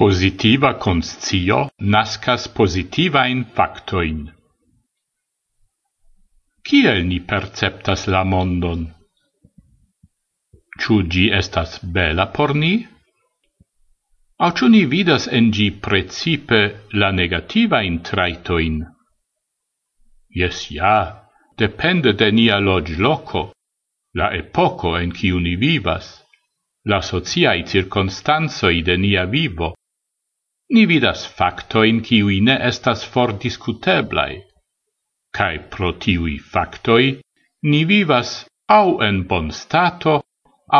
Positiva conscio nascas positivain factoin. Kiel ni perceptas la mondon? Ciu gi estas bela por ni? Au ciu ni vidas en gi precipe la negativain traitoin? Yes, ja, depende de nia log loco, la epoco en ciu ni vivas, la sociai circonstanzoi de nia vivo, ni vidas factoin kiui ne estas for discuteblai, cae pro tiui factoi ni vivas au en bon stato,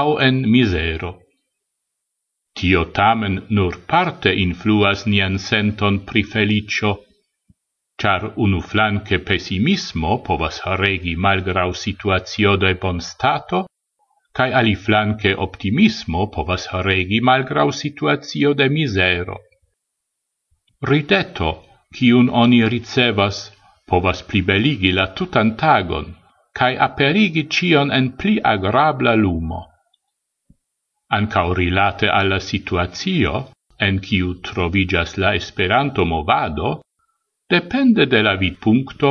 au en misero. Tio tamen nur parte influas nian senton pri felicio, char unu flanque pessimismo povas regi malgrau situatio de bon stato, cae ali flanque optimismo povas regi malgrau situatio de misero. Rideto, kiun oni ricevas, povas plibeligi la tutan tagon, cae aperigi cion en pli agrabla lumo. Ancao rilate alla situazio, en ciu trovigas la Esperanto movado, depende de la vidpunkto,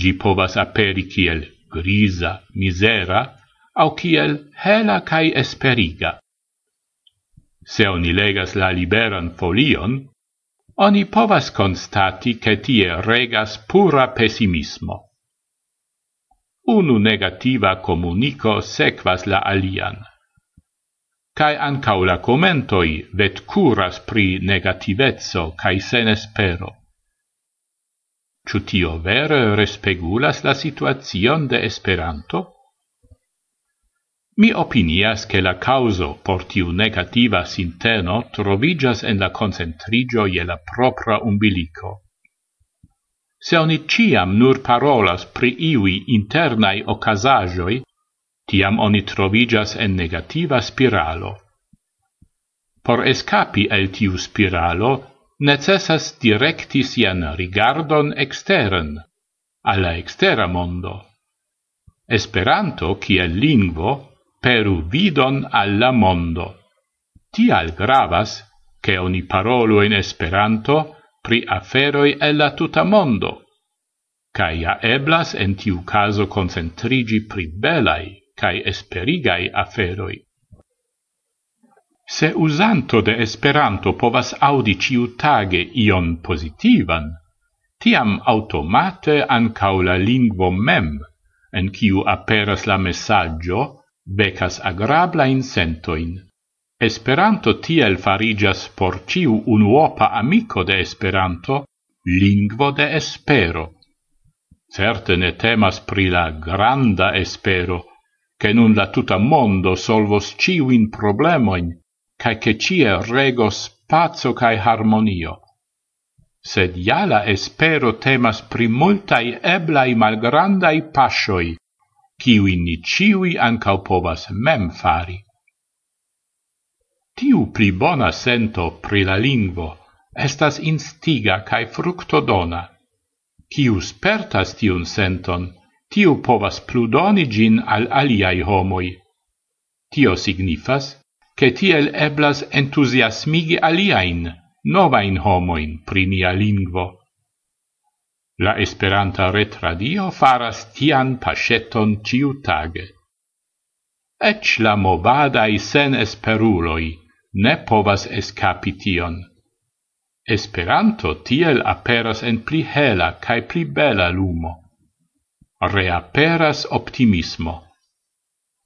gi povas aperi kiel grisa, misera, au kiel hela cae esperiga. Se oni legas la liberan folion, oni povas constati che tie regas pura pessimismo. Unu negativa comunico sequas la alian. Cai ancau la commentoi vet curas pri negativezzo cae sen espero. Ciutio vere respegulas la situazion de Esperanto? Mi opinias che la causo por tiu negativa sinteno trovigas en la concentrigio je la propra umbilico. Se oni ciam nur parolas pri iui internai ocasagioi, tiam oni trovigas en negativa spiralo. Por escapi el tiu spiralo, necessas directi sian rigardon exteren, alla extera mondo. Esperanto, kiel lingvo, peru vidon alla mondo. Tial gravas che oni parolu in Esperanto pri aferoi el la tuta mondo, cae ja eblas en tiu caso concentrigi pri belai cae esperigai aferoi. Se usanto de Esperanto povas audi ciu tage ion positivan, tiam automate ancau la lingvo mem, en ciu aperas la messaggio, becas agrabla insentoin. Esperanto tiel farigas por ciu unuopa amico de Esperanto, lingvo de espero. Certe ne temas pri la granda espero, che nun la tuta mondo solvos ciuin problemoin, cae che cie regos pazzo cae harmonio. Sed ja la espero temas pri multai eblai malgrandai pascioi, kiui ni ciui ancau povas mem fari. Tiu pli bona sento pri la lingvo estas instiga cae fructodona. Ciu spertas tiun senton, tiu povas pludoni gin al aliai homoi. Tio signifas, che tiel eblas entusiasmigi aliain, novain homoin pri nia lingvo. La Esperanta retradio faras tian paŝeton ĉiutage. Ec la movadai sen esperuloi ne povas escapition. Esperanto tiel aperas en pli hela cae pli bela lumo. Reaperas optimismo.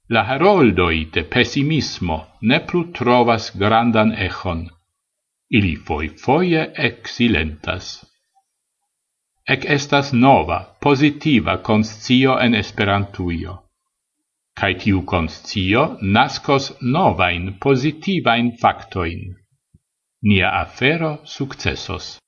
La heroldoi de pessimismo ne plu trovas grandan echon. Ili foi foie exilentas ec estas nova, positiva conscio en esperantuio. Cai tiu conscio nascos novain positivain factoin. Nia afero successos.